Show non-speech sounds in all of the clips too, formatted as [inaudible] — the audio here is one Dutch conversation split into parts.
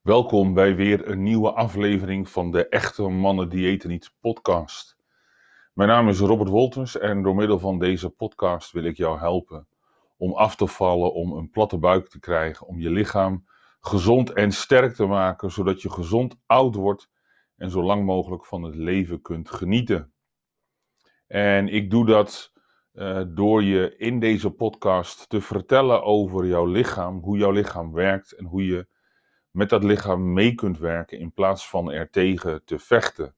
Welkom bij weer een nieuwe aflevering van de Echte Mannen Diëten Niet podcast. Mijn naam is Robert Wolters en door middel van deze podcast wil ik jou helpen om af te vallen, om een platte buik te krijgen, om je lichaam gezond en sterk te maken, zodat je gezond oud wordt en zo lang mogelijk van het leven kunt genieten. En ik doe dat uh, door je in deze podcast te vertellen over jouw lichaam, hoe jouw lichaam werkt en hoe je met dat lichaam mee kunt werken in plaats van er tegen te vechten.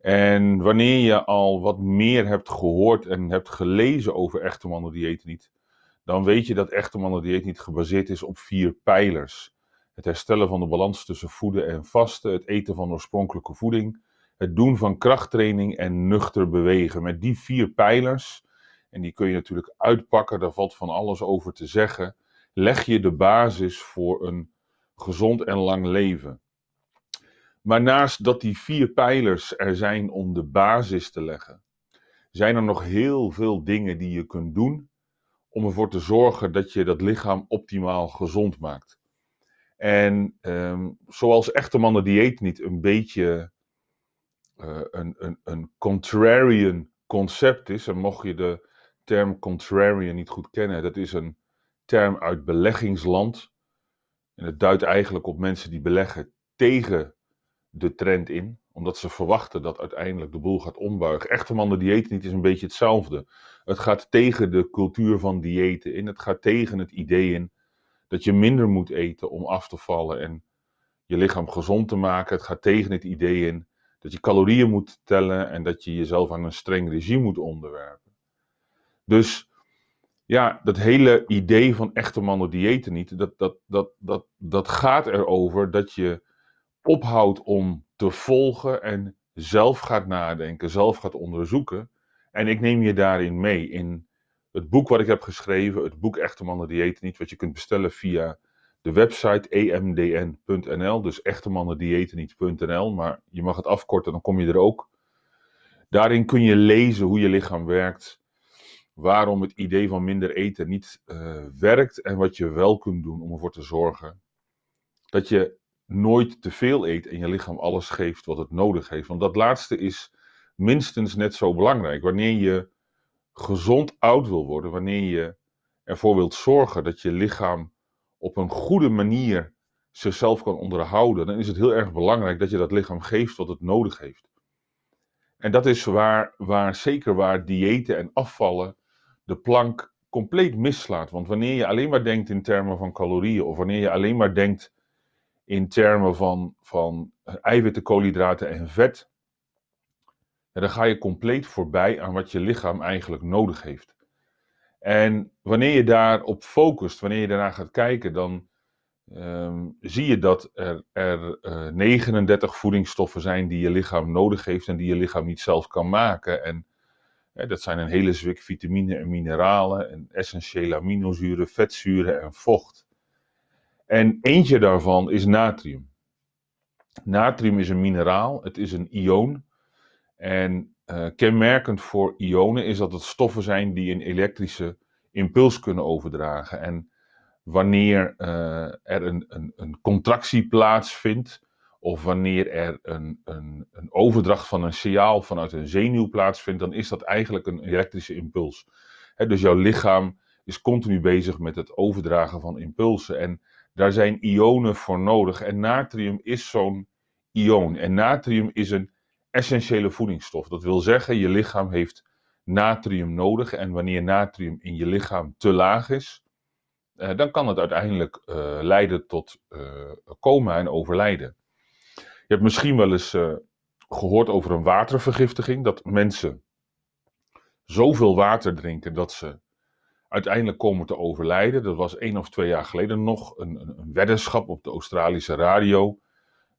En wanneer je al wat meer hebt gehoord en hebt gelezen over echte mannen niet, dan weet je dat echte mannen niet gebaseerd is op vier pijlers. Het herstellen van de balans tussen voeden en vasten, het eten van oorspronkelijke voeding, het doen van krachttraining en nuchter bewegen. Met die vier pijlers, en die kun je natuurlijk uitpakken, daar valt van alles over te zeggen, leg je de basis voor een gezond en lang leven. Maar naast dat die vier pijlers er zijn om de basis te leggen, zijn er nog heel veel dingen die je kunt doen om ervoor te zorgen dat je dat lichaam optimaal gezond maakt. En um, zoals echte mannen dieet niet een beetje uh, een, een, een contrarian concept is, en mocht je de term contrarian niet goed kennen, dat is een term uit beleggingsland. En het duidt eigenlijk op mensen die beleggen tegen de trend in, omdat ze verwachten dat uiteindelijk de boel gaat ombuigen. Echte mannen dieet niet is een beetje hetzelfde. Het gaat tegen de cultuur van diëten in. Het gaat tegen het idee in dat je minder moet eten om af te vallen en je lichaam gezond te maken. Het gaat tegen het idee in dat je calorieën moet tellen en dat je jezelf aan een streng regime moet onderwerpen. Dus ja, dat hele idee van echte mannen diëten niet, dat, dat, dat, dat, dat gaat erover dat je ophoudt om te volgen en zelf gaat nadenken, zelf gaat onderzoeken. En ik neem je daarin mee in het boek wat ik heb geschreven, het boek Echte Mannen Diëten Niet, wat je kunt bestellen via de website emdn.nl, dus echtemannendietenniet.nl, maar je mag het afkorten, dan kom je er ook. Daarin kun je lezen hoe je lichaam werkt, waarom het idee van minder eten niet uh, werkt en wat je wel kunt doen om ervoor te zorgen dat je nooit te veel eet en je lichaam alles geeft wat het nodig heeft. Want dat laatste is minstens net zo belangrijk. Wanneer je gezond oud wil worden, wanneer je ervoor wilt zorgen dat je lichaam op een goede manier zichzelf kan onderhouden, dan is het heel erg belangrijk dat je dat lichaam geeft wat het nodig heeft. En dat is waar, waar zeker waar diëten en afvallen de plank compleet mislaat. Want wanneer je alleen maar denkt in termen van calorieën, of wanneer je alleen maar denkt in termen van, van eiwitten, koolhydraten en vet, dan ga je compleet voorbij aan wat je lichaam eigenlijk nodig heeft. En wanneer je daarop focust, wanneer je daarna gaat kijken, dan um, zie je dat er, er uh, eh, 39 voedingsstoffen zijn die je lichaam nodig heeft en die je lichaam niet zelf kan maken. En dat zijn een hele zwik vitamine en mineralen en essentiële aminozuren, vetzuren en vocht. En eentje daarvan is natrium. Natrium is een mineraal, het is een ion. En uh, kenmerkend voor ionen is dat het stoffen zijn die een elektrische impuls kunnen overdragen. En wanneer uh, er een, een, een, contractie plaatsvindt, of wanneer er een, een, een, overdracht van een signaal vanuit een zenuw plaatsvindt, dan is dat eigenlijk een elektrische impuls. dus jouw lichaam is continu bezig met het overdragen van impulsen. En daar zijn ionen voor nodig. En natrium is zo'n ion. En natrium is een essentiële voedingsstof. Dat wil zeggen, je lichaam heeft natrium nodig. En wanneer natrium in je lichaam te laag is, eh, dan kan het uiteindelijk uh, leiden tot uh, coma en overlijden. Je hebt misschien wel eens gehoord over een watervergiftiging, dat mensen zoveel water drinken dat ze uiteindelijk komen te overlijden. Dat was één of twee jaar geleden nog een, een, een weddenschap op de Australische radio.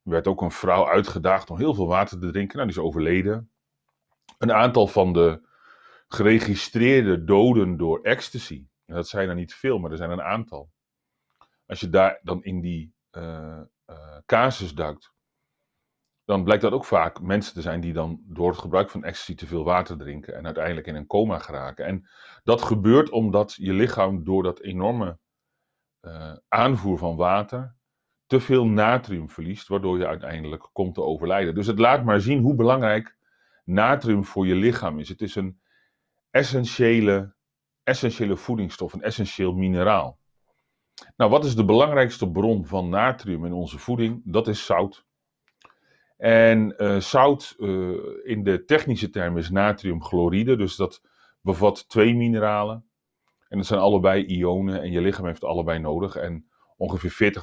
Er werd ook een vrouw uitgedaagd om heel veel water te drinken. Nou, die is overleden. Een aantal van de geregistreerde doden door ecstasy. dat zijn er niet veel, maar er zijn een aantal. Als je daar dan in die uh, uh, casus duikt, dan blijkt dat ook vaak mensen te zijn die dan door het gebruik van ecstasy te veel water drinken en uiteindelijk in een coma geraken. En dat gebeurt omdat je lichaam door dat enorme uh, aanvoer van water te veel natrium verliest, waardoor je uiteindelijk komt te overlijden. Dus het laat maar zien hoe belangrijk natrium voor je lichaam is. Het is een essentiële, essentiële voedingsstof, een essentieel mineraal. Nou, wat is de belangrijkste bron van natrium in onze voeding? Dat is zout. En uh, zout uh, in de technische term is natriumchloride, dus dat bevat twee mineralen. En dat zijn allebei ionen en je lichaam heeft allebei nodig. En ongeveer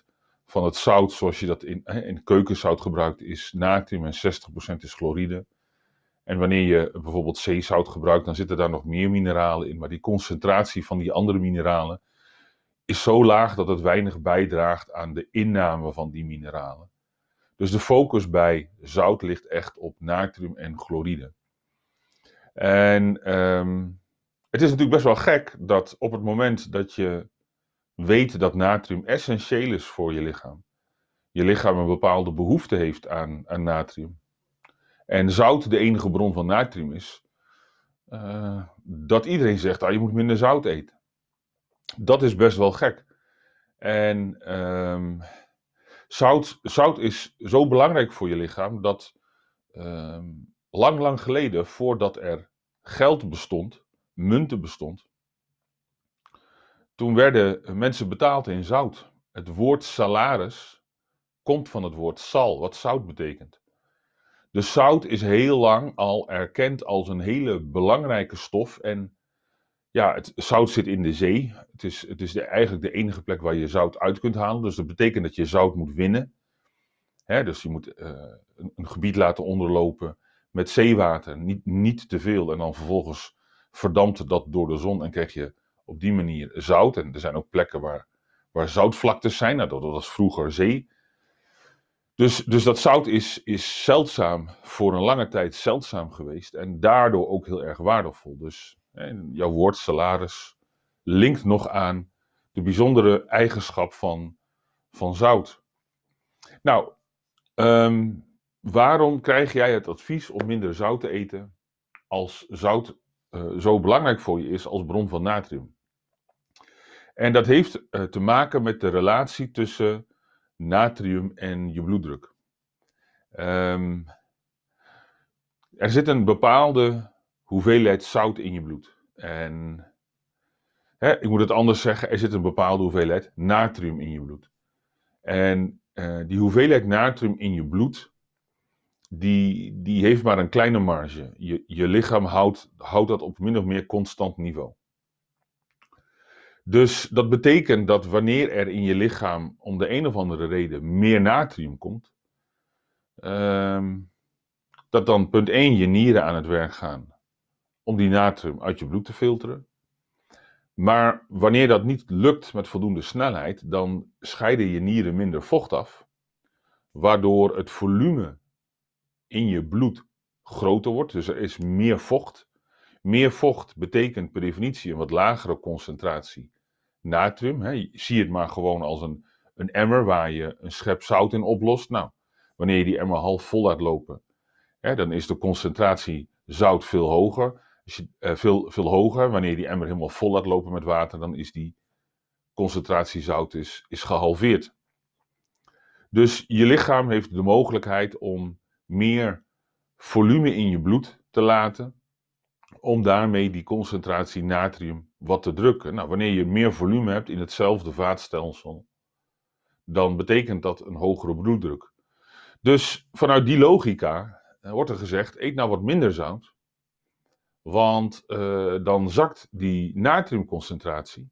40% van het zout, zoals je dat in, in keukenzout gebruikt, is natrium en 60% is chloride. En wanneer je bijvoorbeeld zeezout gebruikt, dan zitten daar nog meer mineralen in. Maar die concentratie van die andere mineralen is zo laag dat het weinig bijdraagt aan de inname van die mineralen. Dus de focus bij zout ligt echt op natrium en chloride. En um, het is natuurlijk best wel gek dat op het moment dat je weet dat natrium essentieel is voor je lichaam, je lichaam een bepaalde behoefte heeft aan, aan natrium, en zout de enige bron van natrium is, uh, dat iedereen zegt, ah, je moet minder zout eten. Dat is best wel gek. En um, zout, zout is zo belangrijk voor je lichaam dat um, lang, lang geleden, voordat er geld bestond, munten bestond, toen werden mensen betaald in zout. Het woord salaris komt van het woord sal, wat zout betekent. De zout is heel lang al erkend als een hele belangrijke stof. En ja, het zout zit in de zee. Het is, het is eigenlijk de enige plek waar je zout uit kunt halen. Dus dat betekent dat je zout moet winnen. dus je moet uh, een, gebied laten onderlopen met zeewater. Niet, niet te veel. En dan vervolgens verdampt dat door de zon en krijg je op die manier zout. En er zijn ook plekken waar, waar zoutvlaktes zijn. Nou, dat was vroeger zee. Dus, dus dat zout is, is zeldzaam, voor een lange tijd zeldzaam geweest en daardoor ook heel erg waardevol. Dus hè, jouw woord salaris linkt nog aan de bijzondere eigenschap van, van zout. Nou, um, waarom krijg jij het advies om minder zout te eten als zout uh, zo belangrijk voor je is als bron van natrium? En dat heeft uh, te maken met de relatie tussen natrium en je bloeddruk. Um, er zit een bepaalde hoeveelheid zout in je bloed. En hè, ik moet het anders zeggen, er zit een bepaalde hoeveelheid natrium in je bloed. En uh, die hoeveelheid natrium in je bloed, die, die heeft maar een kleine marge. Je, je lichaam houdt, houdt dat op min of meer constant niveau. Dus dat betekent dat wanneer er in je lichaam om de een of andere reden meer natrium komt, um, dat dan punt 1 je nieren aan het werk gaan om die natrium uit je bloed te filteren. Maar wanneer dat niet lukt met voldoende snelheid, dan scheiden je nieren minder vocht af, waardoor het volume in je bloed groter wordt. Dus er is meer vocht. Meer vocht betekent per definitie een wat lagere concentratie natrium. Hè. Zie het maar gewoon als een, een emmer waar je een schep zout in oplost. Nou, wanneer je die emmer half vol laat lopen, dan is de concentratie zout veel hoger. Eh, veel, veel hoger. Wanneer die emmer helemaal vol laat lopen met water, dan is die concentratie zout is, is gehalveerd. Dus je lichaam heeft de mogelijkheid om meer volume in je bloed te laten, om daarmee die concentratie natrium wat te drukken. Nou, wanneer je meer volume hebt in hetzelfde vaatstelsel, dan betekent dat een hogere bloeddruk. Dus vanuit die logica eh, wordt er gezegd: eet nou wat minder zout, want uh, dan zakt die natriumconcentratie.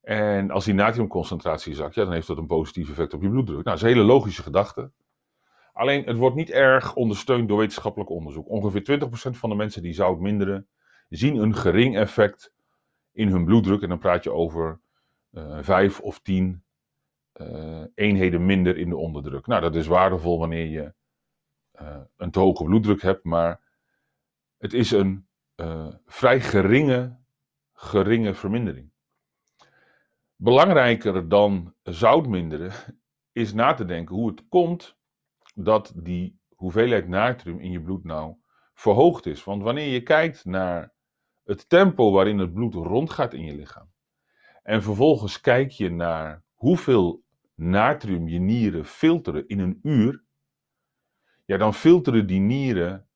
En als die natriumconcentratie zakt, ja, dan heeft dat een positief effect op je bloeddruk. Nou, dat is een hele logische gedachte. Alleen het wordt niet erg ondersteund door wetenschappelijk onderzoek. Ongeveer 20% van de mensen die zout minderen, zien een gering effect in hun bloeddruk. En dan praat je over uh, vijf of tien uh, eenheden minder in de onderdruk. Nou, dat is waardevol wanneer je een te hoge bloeddruk hebt, maar het is een vrij geringe, geringe vermindering. Belangrijker dan zout minderen is na te denken hoe het komt dat die hoeveelheid natrium in je bloed nou verhoogd is. Want wanneer je kijkt naar het tempo waarin het bloed rondgaat in je lichaam. En vervolgens kijk je naar hoeveel natrium je nieren filteren in een uur, ja, dan filteren die nieren,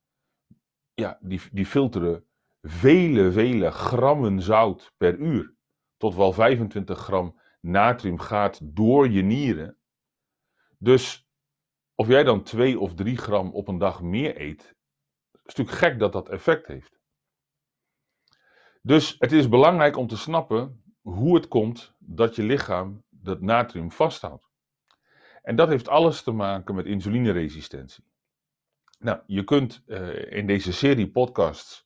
ja, die, die filteren vele, vele grammen zout per uur. Tot wel 25 gram natrium gaat door je nieren. Dus of jij dan 2 of 3 gram op een dag meer eet, is natuurlijk gek dat dat effect heeft. Dus het is belangrijk om te snappen hoe het komt dat je lichaam dat natrium vasthoudt. En dat heeft alles te maken met insulineresistentie. Nou, je kunt uh, in deze serie podcasts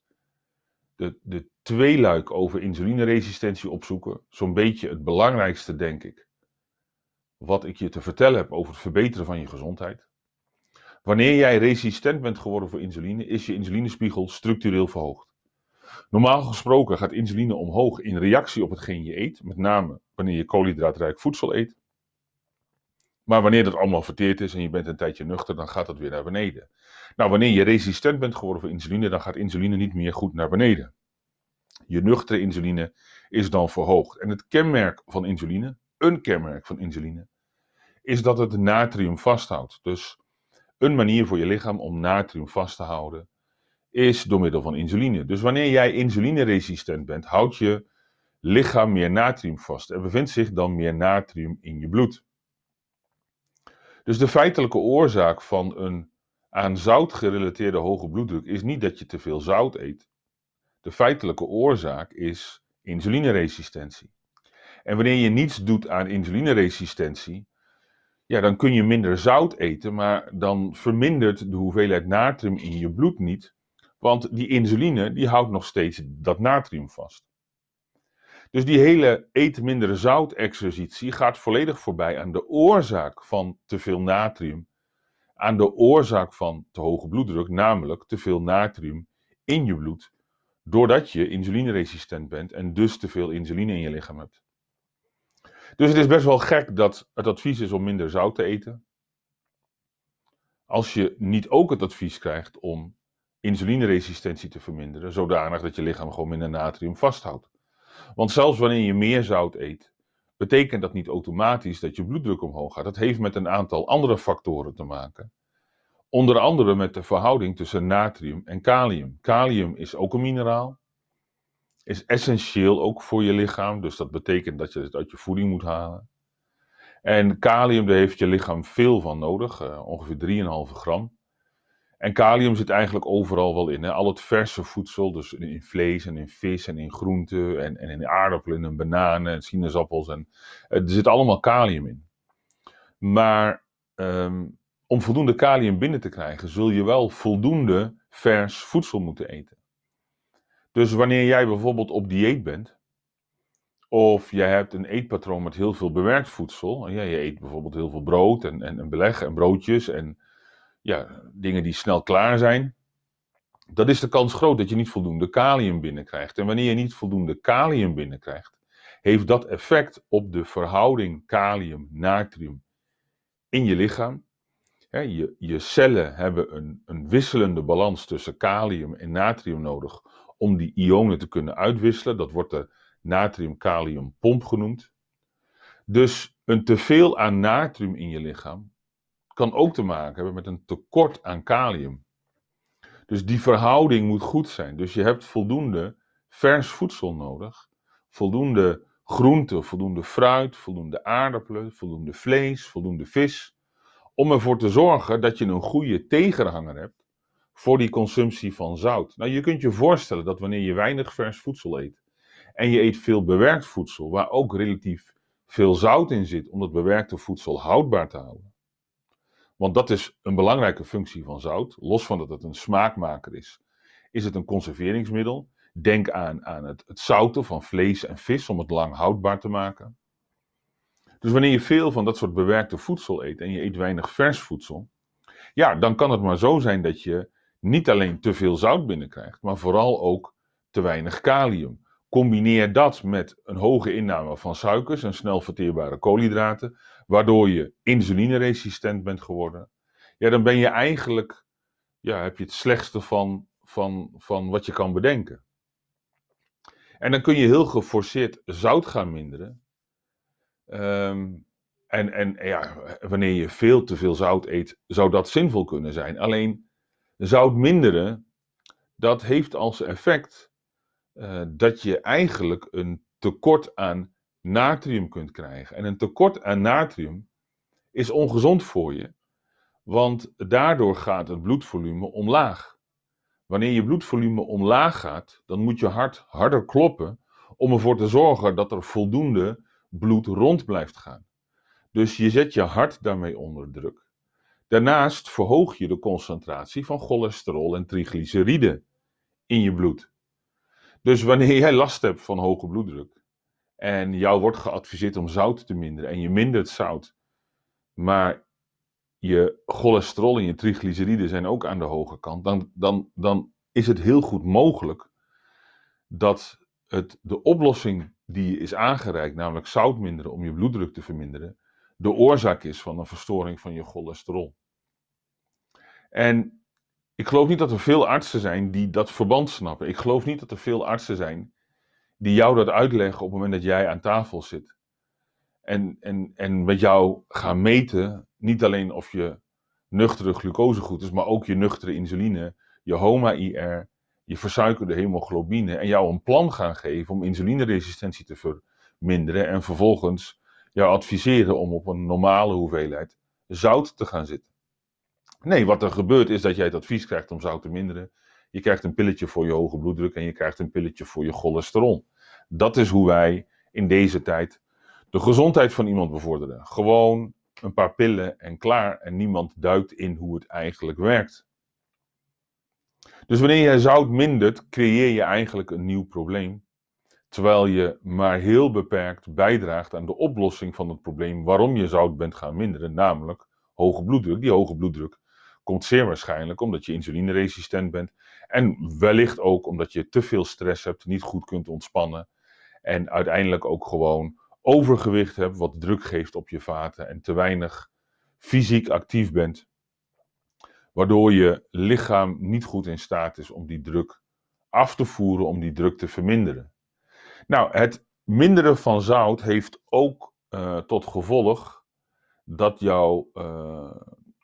de, de tweeluik over insulineresistentie opzoeken. Zo'n beetje het belangrijkste, denk ik, wat ik je te vertellen heb over het verbeteren van je gezondheid. Wanneer jij resistent bent geworden voor insuline, is je insulinespiegel structureel verhoogd. Normaal gesproken gaat insuline omhoog in reactie op hetgeen je eet, met name wanneer je koolhydraatrijk voedsel eet. Maar wanneer dat allemaal verteerd is en je bent een tijdje nuchter, dan gaat dat weer naar beneden. Nou, wanneer je resistent bent geworden voor insuline, dan gaat insuline niet meer goed naar beneden. Je nuchtere insuline is dan verhoogd. En het kenmerk van insuline, een kenmerk van insuline, is dat het natrium vasthoudt. Dus een manier voor je lichaam om natrium vast te houden is door middel van insuline. Dus wanneer jij insulineresistent bent, houdt je lichaam meer natrium vast. Er bevindt zich dan meer natrium in je bloed. Dus de feitelijke oorzaak van een aan zout gerelateerde hoge bloeddruk is niet dat je te veel zout eet. De feitelijke oorzaak is insulineresistentie. En wanneer je niets doet aan insulineresistentie, ja, dan kun je minder zout eten, maar dan vermindert de hoeveelheid natrium in je bloed niet, want die insuline die houdt nog steeds dat natrium vast. Dus die hele eet minder zout exercitie gaat volledig voorbij aan de oorzaak van te veel natrium, aan de oorzaak van te hoge bloeddruk, namelijk te veel natrium in je bloed, doordat je insulineresistent bent en dus te veel insuline in je lichaam hebt. Dus het is best wel gek dat het advies is om minder zout te eten. Als je niet ook het advies krijgt om insulineresistentie te verminderen, zodanig dat je lichaam gewoon minder natrium vasthoudt. Want zelfs wanneer je meer zout eet, betekent dat niet automatisch dat je bloeddruk omhoog gaat. Dat heeft met een aantal andere factoren te maken. Onder andere met de verhouding tussen natrium en kalium. Kalium is ook een mineraal, is essentieel ook voor je lichaam, dus dat betekent dat je het uit je voeding moet halen. En kalium, daar heeft je lichaam veel van nodig, uh, ongeveer 3,5 gram. En kalium zit eigenlijk overal wel in. Al het verse voedsel, dus in vlees en in vis en in groenten en, en in aardappelen en bananen en sinaasappels. En, er zit allemaal kalium in. Maar um, om voldoende kalium binnen te krijgen, zul je wel voldoende vers voedsel moeten eten. Dus wanneer jij bijvoorbeeld op dieet bent, of jij hebt een eetpatroon met heel veel bewerkt voedsel, en ja, je eet bijvoorbeeld heel veel brood en, en, en beleg en broodjes en ja, dingen die snel klaar zijn, dan is de kans groot dat je niet voldoende kalium binnenkrijgt. En wanneer je niet voldoende kalium binnenkrijgt, heeft dat effect op de verhouding kalium-natrium in je lichaam. je, je cellen hebben een, een wisselende balans tussen kalium en natrium nodig om die ionen te kunnen uitwisselen. Dat wordt de natrium-kalium-pomp genoemd. Dus een teveel aan natrium in je lichaam kan ook te maken hebben met een tekort aan kalium. Dus die verhouding moet goed zijn. Dus je hebt voldoende vers voedsel nodig, voldoende groente, voldoende fruit, voldoende aardappelen, voldoende vlees, voldoende vis, om ervoor te zorgen dat je een goede tegenhanger hebt voor die consumptie van zout. Nou, je kunt je voorstellen dat wanneer je weinig vers voedsel eet en je eet veel bewerkt voedsel, waar ook relatief veel zout in zit om dat bewerkte voedsel houdbaar te houden, want dat is een belangrijke functie van zout. Los van dat het een smaakmaker is, is het een conserveringsmiddel. Denk aan, aan het, het zouten van vlees en vis om het lang houdbaar te maken. Dus wanneer je veel van dat soort bewerkte voedsel eet en je eet weinig vers voedsel, ja, dan kan het maar zo zijn dat je niet alleen te veel zout binnenkrijgt, maar vooral ook te weinig kalium. Combineer dat met een hoge inname van suikers en snel verteerbare koolhydraten, waardoor je insulineresistent bent geworden. Ja, dan ben je eigenlijk, ja, heb je het slechtste van, van, van wat je kan bedenken. En dan kun je heel geforceerd zout gaan minderen. Um, En, en ja, wanneer je veel te veel zout eet, zou dat zinvol kunnen zijn. Alleen zout minderen, dat heeft als effect uh, dat je eigenlijk een tekort aan natrium kunt krijgen. En een tekort aan natrium is ongezond voor je, want daardoor gaat het bloedvolume omlaag. Wanneer je bloedvolume omlaag gaat, dan moet je hart harder kloppen om ervoor te zorgen dat er voldoende bloed rond blijft gaan. Dus je zet je hart daarmee onder druk. Daarnaast verhoog je de concentratie van cholesterol en triglyceriden in je bloed. Dus wanneer jij last hebt van hoge bloeddruk en jou wordt geadviseerd om zout te minderen en je mindert zout, maar je cholesterol en je triglyceriden zijn ook aan de hoge kant, dan, dan, dan is het heel goed mogelijk dat het, de oplossing die is aangereikt, namelijk zout minderen om je bloeddruk te verminderen, de oorzaak is van een verstoring van je cholesterol. En ik geloof niet dat er veel artsen zijn die dat verband snappen. Ik geloof niet dat er veel artsen zijn die jou dat uitleggen op het moment dat jij aan tafel zit. En, en, en met jou gaan meten, niet alleen of je nuchtere glucose goed is, maar ook je nuchtere insuline, je HOMA-IR, je versuikerde hemoglobine. En jou een plan gaan geven om insulineresistentie te verminderen. En vervolgens jou adviseren om op een normale hoeveelheid zout te gaan zitten. Nee, wat er gebeurt is dat jij het advies krijgt om zout te minderen. Je krijgt een pilletje voor je hoge bloeddruk en je krijgt een pilletje voor je cholesterol. Dat is hoe wij in deze tijd de gezondheid van iemand bevorderen. Gewoon een paar pillen en klaar. En niemand duikt in hoe het eigenlijk werkt. Dus wanneer je zout mindert, creëer je eigenlijk een nieuw probleem. Terwijl je maar heel beperkt bijdraagt aan de oplossing van het probleem waarom je zout bent gaan minderen, namelijk hoge bloeddruk. Die hoge bloeddruk komt zeer waarschijnlijk omdat je insulineresistent bent. En wellicht ook omdat je te veel stress hebt, niet goed kunt ontspannen. En uiteindelijk ook gewoon overgewicht hebt, wat druk geeft op je vaten. En te weinig fysiek actief bent. Waardoor je lichaam niet goed in staat is om die druk af te voeren, om die druk te verminderen. Nou, het minderen van zout heeft ook uh, tot gevolg dat jouw uh,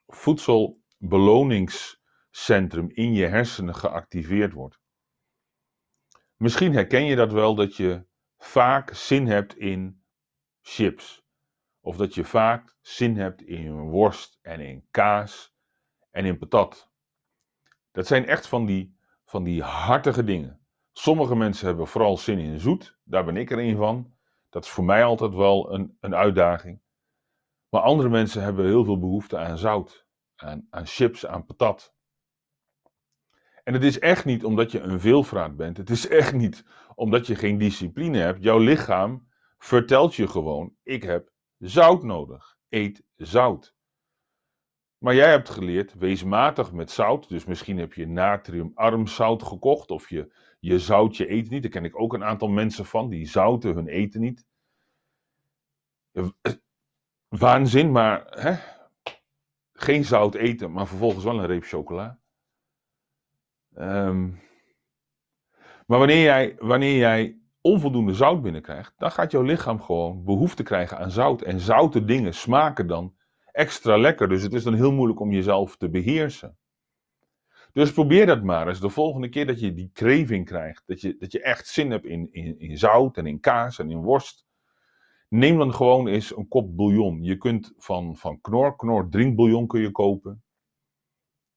voedselbeloningscentrum in je hersenen geactiveerd wordt. Misschien herken je dat wel dat je vaak zin hebt in chips. Of dat je vaak zin hebt in worst en in kaas en in patat. Dat zijn echt van die, van die hartige dingen. Sommige mensen hebben vooral zin in zoet, daar ben ik er een van. Dat is voor mij altijd wel een, een uitdaging. Maar andere mensen hebben heel veel behoefte aan zout, aan, aan chips, aan patat. En het is echt niet omdat je een veelvraat bent. Het is echt niet omdat je geen discipline hebt. Jouw lichaam vertelt je gewoon: ik heb zout nodig. Eet zout. Maar jij hebt geleerd, wees matig met zout. Dus misschien heb je natriumarm zout gekocht. Of je, je zout je eten niet. Daar ken ik ook een aantal mensen van. Die zouten hun eten niet. Waanzin, maar hè? geen zout eten. Maar vervolgens wel een reep chocola. Um, maar wanneer jij, wanneer jij onvoldoende zout binnenkrijgt, dan gaat jouw lichaam gewoon behoefte krijgen aan zout. En zoute dingen smaken dan extra lekker. Dus het is dan heel moeilijk om jezelf te beheersen. Dus probeer dat maar eens. De volgende keer dat je die craving krijgt, dat je, dat je echt zin hebt in, in, in zout en in kaas en in worst. Neem dan gewoon eens een kop bouillon. Je kunt van, van Knor, Knor drinkbouillon kun je kopen.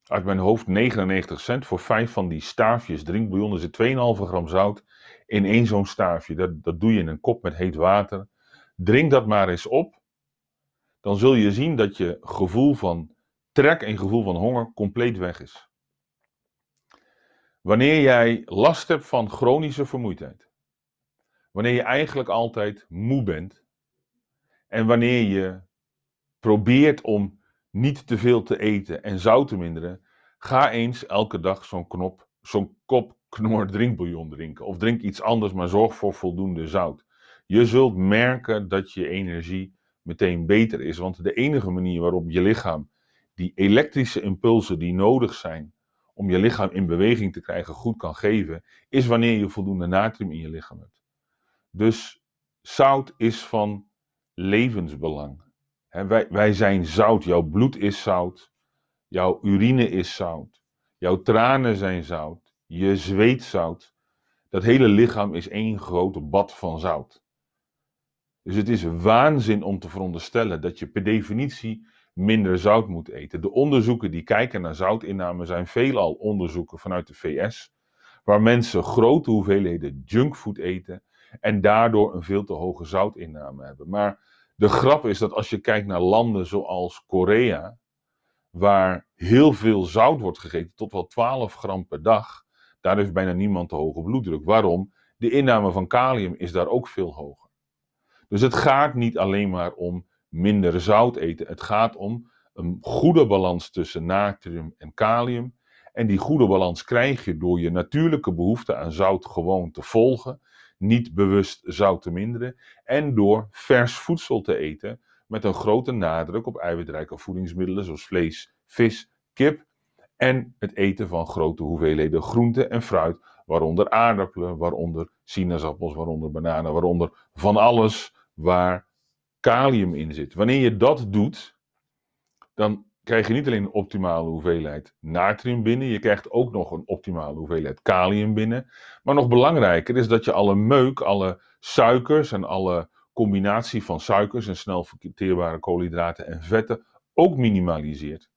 Uit mijn hoofd 99 cent voor vijf van die staafjes drinkbouillon. Er zit 2,5 gram zout in één zo'n staafje. Dat, dat doe je in een kop met heet water. Drink dat maar eens op dan zul je zien dat je gevoel van trek en gevoel van honger compleet weg is. Wanneer jij last hebt van chronische vermoeidheid, wanneer je eigenlijk altijd moe bent en wanneer je probeert om niet te veel te eten en zout te minderen, ga eens elke dag zo'n knop, zo'n kop knor [laughs] drinkbouillon drinken. Of drink iets anders, maar zorg voor voldoende zout. Je zult merken dat je energie meteen beter is. Want de enige manier waarop je lichaam die elektrische impulsen die nodig zijn om je lichaam in beweging te krijgen goed kan geven, is wanneer je voldoende natrium in je lichaam hebt. Dus zout is van levensbelang. Wij, wij zijn zout. Jouw bloed is zout. Jouw urine is zout. Jouw tranen zijn zout. Je zweet zout. Dat hele lichaam is één grote bad van zout. Dus het is waanzin om te veronderstellen dat je per definitie minder zout moet eten. De onderzoeken die kijken naar zoutinname zijn veelal onderzoeken vanuit de VS, waar mensen grote hoeveelheden junkfood eten en daardoor een veel te hoge zoutinname hebben. Maar de grap is dat als je kijkt naar landen zoals Korea, waar heel veel zout wordt gegeten, tot wel 12 gram per dag, daar heeft bijna niemand te hoge bloeddruk. Waarom? De inname van kalium is daar ook veel hoger. Dus het gaat niet alleen maar om minder zout eten. Het gaat om een goede balans tussen natrium en kalium. En die goede balans krijg je door je natuurlijke behoefte aan zout gewoon te volgen, niet bewust zout te minderen, en door vers voedsel te eten met een grote nadruk op eiwitrijke voedingsmiddelen zoals vlees, vis, kip en het eten van grote hoeveelheden groente en fruit, waaronder aardappelen, waaronder sinaasappels, waaronder bananen, waaronder van alles waar kalium in zit. Wanneer je dat doet, dan krijg je niet alleen een optimale hoeveelheid natrium binnen, je krijgt ook nog een optimale hoeveelheid kalium binnen. Maar nog belangrijker is dat je alle meuk, alle suikers en alle combinatie van suikers en snel verteerbare koolhydraten en vetten ook minimaliseert.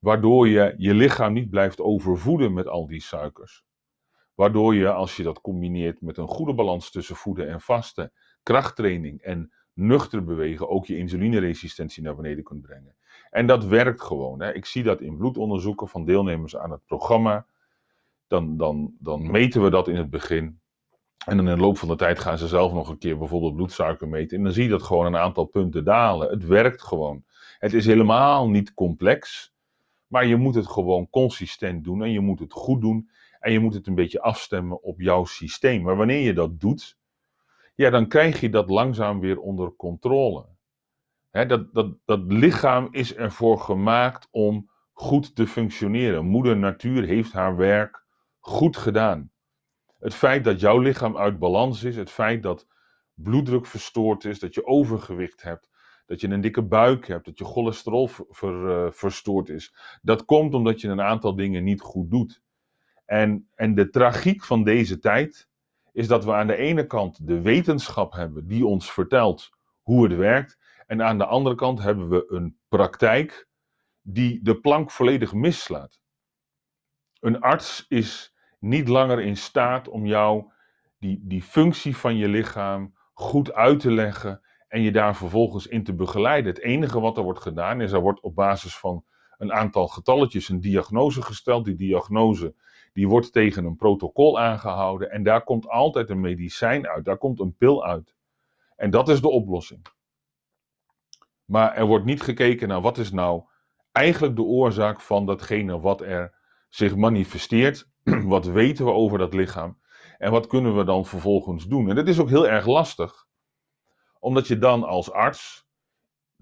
Waardoor je je lichaam niet blijft overvoeden met al die suikers. Waardoor je, als je dat combineert met een goede balans tussen voeden en vasten, krachttraining en nuchter bewegen, ook je insulineresistentie naar beneden kunt brengen. En dat werkt gewoon. Hè. Ik zie dat in bloedonderzoeken van deelnemers aan het programma. Dan, dan, dan meten we dat in het begin. En in de loop van de tijd gaan ze zelf nog een keer bijvoorbeeld bloedsuiker meten. En dan zie je dat gewoon een aantal punten dalen. Het werkt gewoon. Het is helemaal niet complex. Maar je moet het gewoon consistent doen. En je moet het goed doen. En je moet het een beetje afstemmen op jouw systeem. Maar wanneer je dat doet, ja, dan krijg je dat langzaam weer onder controle. Dat, dat, dat lichaam is ervoor gemaakt om goed te functioneren. Moeder Natuur heeft haar werk goed gedaan. Het feit dat jouw lichaam uit balans is, het feit dat bloeddruk verstoord is, dat je overgewicht hebt, dat je een dikke buik hebt, dat je cholesterol ver, uh, verstoord is, dat komt omdat je een aantal dingen niet goed doet. En, en de tragiek van deze tijd is dat we aan de ene kant de wetenschap hebben die ons vertelt hoe het werkt, en aan de andere kant hebben we een praktijk die de plank volledig mislaat. Een arts is niet langer in staat om jou die, die functie van je lichaam goed uit te leggen en je daar vervolgens in te begeleiden. Het enige wat er wordt gedaan is, er wordt op basis van een aantal getalletjes een diagnose gesteld. Die diagnose die wordt tegen een protocol aangehouden en daar komt altijd een medicijn uit, daar komt een pil uit. En dat is de oplossing. Maar er wordt niet gekeken naar wat is nou eigenlijk de oorzaak van datgene wat er zich manifesteert [clears throat] wat weten we over dat lichaam? En wat kunnen we dan vervolgens doen? En dat is ook heel erg lastig, omdat je dan als arts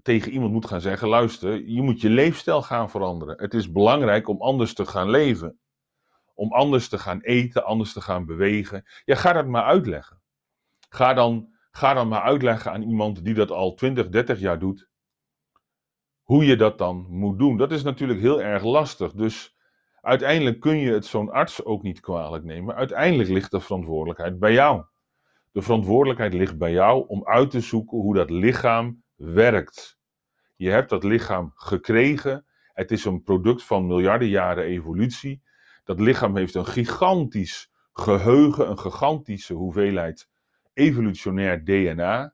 tegen iemand moet gaan zeggen: luister, je moet je leefstijl gaan veranderen. Het is belangrijk om anders te gaan leven. Om anders te gaan eten, anders te gaan bewegen. Ja, ga dat maar uitleggen. Ga dan, ga dan maar uitleggen aan iemand die dat al 20, 30 jaar doet. Hoe je dat dan moet doen. Dat is natuurlijk heel erg lastig. Dus Uiteindelijk kun je het zo'n arts ook niet kwalijk nemen. Uiteindelijk ligt de verantwoordelijkheid bij jou. De verantwoordelijkheid ligt bij jou om uit te zoeken hoe dat lichaam werkt. Je hebt dat lichaam gekregen. Het is een product van miljarden jaren evolutie. Dat lichaam heeft een gigantisch geheugen, een gigantische hoeveelheid evolutionair DNA.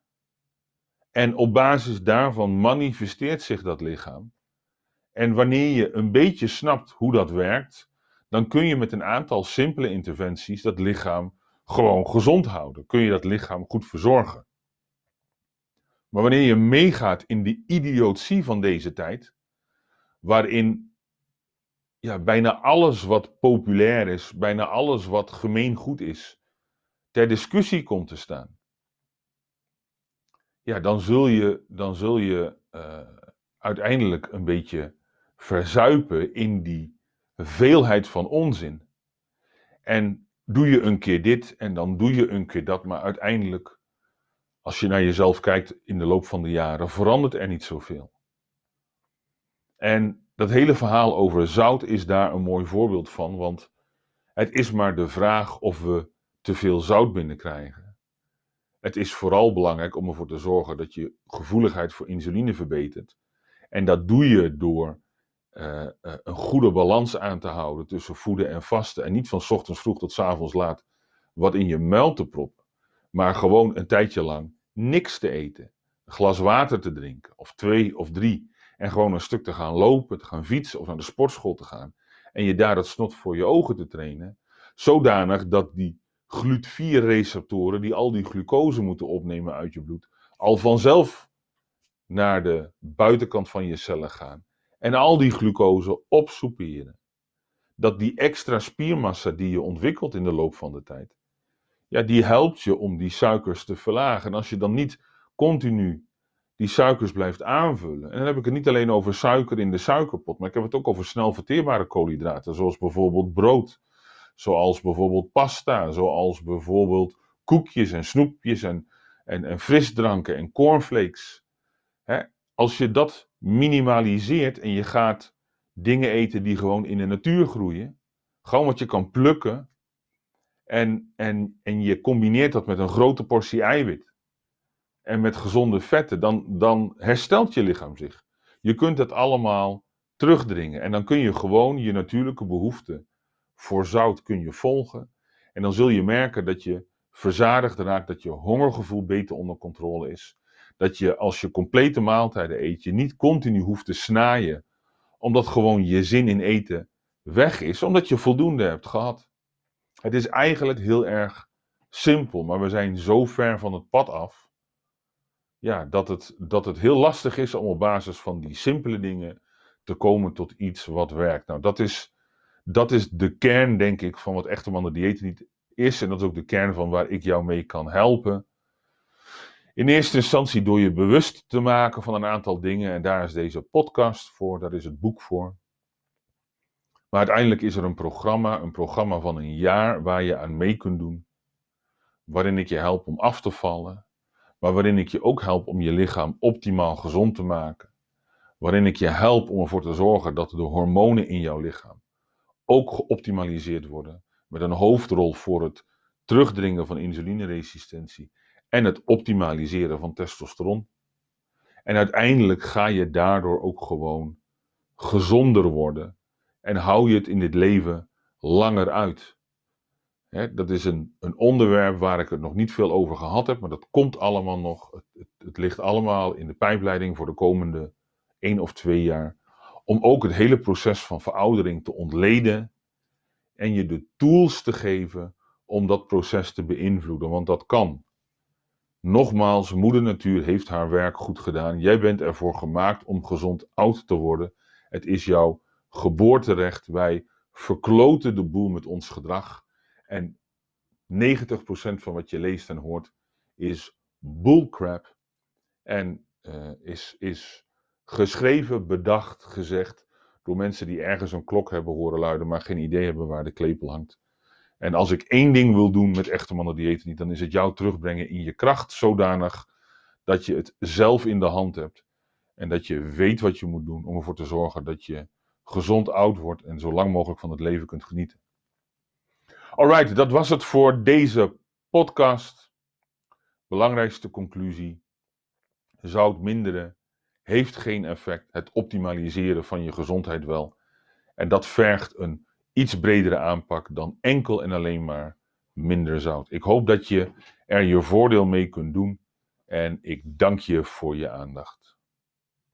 En op basis daarvan manifesteert zich dat lichaam. En wanneer je een beetje snapt hoe dat werkt, dan kun je met een aantal simpele interventies dat lichaam gewoon gezond houden. Kun je dat lichaam goed verzorgen. Maar wanneer je meegaat in de idiotie van deze tijd, waarin ja, bijna alles wat populair is, bijna alles wat gemeengoed is, ter discussie komt te staan, ja, dan zul je, dan zul je uh, uiteindelijk een beetje verzuipen in die veelheid van onzin. En doe je een keer dit en dan doe je een keer dat, maar uiteindelijk, als je naar jezelf kijkt in de loop van de jaren, verandert er niet zoveel. En dat hele verhaal over zout is daar een mooi voorbeeld van, want het is maar de vraag of we te veel zout binnenkrijgen. Het is vooral belangrijk om ervoor te zorgen dat je gevoeligheid voor insuline verbetert. En dat doe je door uh, een goede balans aan te houden tussen voeden en vasten. En niet van ochtends vroeg tot avonds laat wat in je muil te proppen. Maar gewoon een tijdje lang niks te eten. Een glas water te drinken. Of twee of drie. En gewoon een stuk te gaan lopen, te gaan fietsen of naar de sportschool te gaan. En je daar het snot voor je ogen te trainen. Zodanig dat die GLUT4-receptoren, die al die glucose moeten opnemen uit je bloed, al vanzelf naar de buitenkant van je cellen gaan. En al die glucose opsoeperen. Dat die extra spiermassa die je ontwikkelt in de loop van de tijd, ja, die helpt je om die suikers te verlagen. En als je dan niet continu die suikers blijft aanvullen. En dan heb ik het niet alleen over suiker in de suikerpot, maar ik heb het ook over snel verteerbare koolhydraten, zoals bijvoorbeeld brood, zoals bijvoorbeeld pasta, zoals bijvoorbeeld koekjes en snoepjes en, en, en frisdranken en cornflakes. Als je dat minimaliseert en je gaat dingen eten die gewoon in de natuur groeien, gewoon wat je kan plukken, en, en, en je combineert dat met een grote portie eiwit en met gezonde vetten, dan, dan herstelt je lichaam zich. Je kunt het allemaal terugdringen en dan kun je gewoon je natuurlijke behoefte voor zout kun je volgen. En dan zul je merken dat je verzadigd raakt, dat je hongergevoel beter onder controle is. Dat je als je complete maaltijden eet, je niet continu hoeft te snaaien, omdat gewoon je zin in eten weg is, omdat je voldoende hebt gehad. Het is eigenlijk heel erg simpel, maar we zijn zo ver van het pad af. Ja, dat het, dat het heel lastig is om op basis van die simpele dingen te komen tot iets wat werkt. Nou, dat is, dat is de kern, denk ik, van wat echte mannen dieet niet is. En dat is ook de kern van waar ik jou mee kan helpen. In eerste instantie door je bewust te maken van een aantal dingen. En daar is deze podcast voor, daar is het boek voor. Maar uiteindelijk is er een programma, een programma van een jaar waar je aan mee kunt doen. Waarin ik je help om af te vallen, maar waarin ik je ook help om je lichaam optimaal gezond te maken. Waarin ik je help om ervoor te zorgen dat de hormonen in jouw lichaam ook geoptimaliseerd worden. Met een hoofdrol voor het terugdringen van insulineresistentie en het optimaliseren van testosteron. En uiteindelijk ga je daardoor ook gewoon gezonder worden en hou je het in dit leven langer uit. dat is een, een onderwerp waar ik het nog niet veel over gehad heb, maar dat komt allemaal nog. Het, het, het ligt allemaal in de pijpleiding voor de komende één of twee jaar. Om ook het hele proces van veroudering te ontleden en je de tools te geven om dat proces te beïnvloeden, want dat kan. Nogmaals, moeder natuur heeft haar werk goed gedaan. Jij bent ervoor gemaakt om gezond oud te worden. Het is jouw geboorterecht. Wij verkloten de boel met ons gedrag. En 90% van wat je leest en hoort is bullcrap. En uh, is, is geschreven, bedacht, gezegd door mensen die ergens een klok hebben horen luiden, maar geen idee hebben waar de klepel hangt. En als ik één ding wil doen met echte mannen diëten niet, dan is het jou terugbrengen in je kracht zodanig dat je het zelf in de hand hebt. En dat je weet wat je moet doen om ervoor te zorgen dat je gezond oud wordt en zo lang mogelijk van het leven kunt genieten. Alright, dat was het voor deze podcast. Belangrijkste conclusie: zout minderen heeft geen effect. Het optimaliseren van je gezondheid wel. En dat vergt een iets bredere aanpak dan enkel en alleen maar minder zout. Ik hoop dat je er je voordeel mee kunt doen en ik dank je voor je aandacht.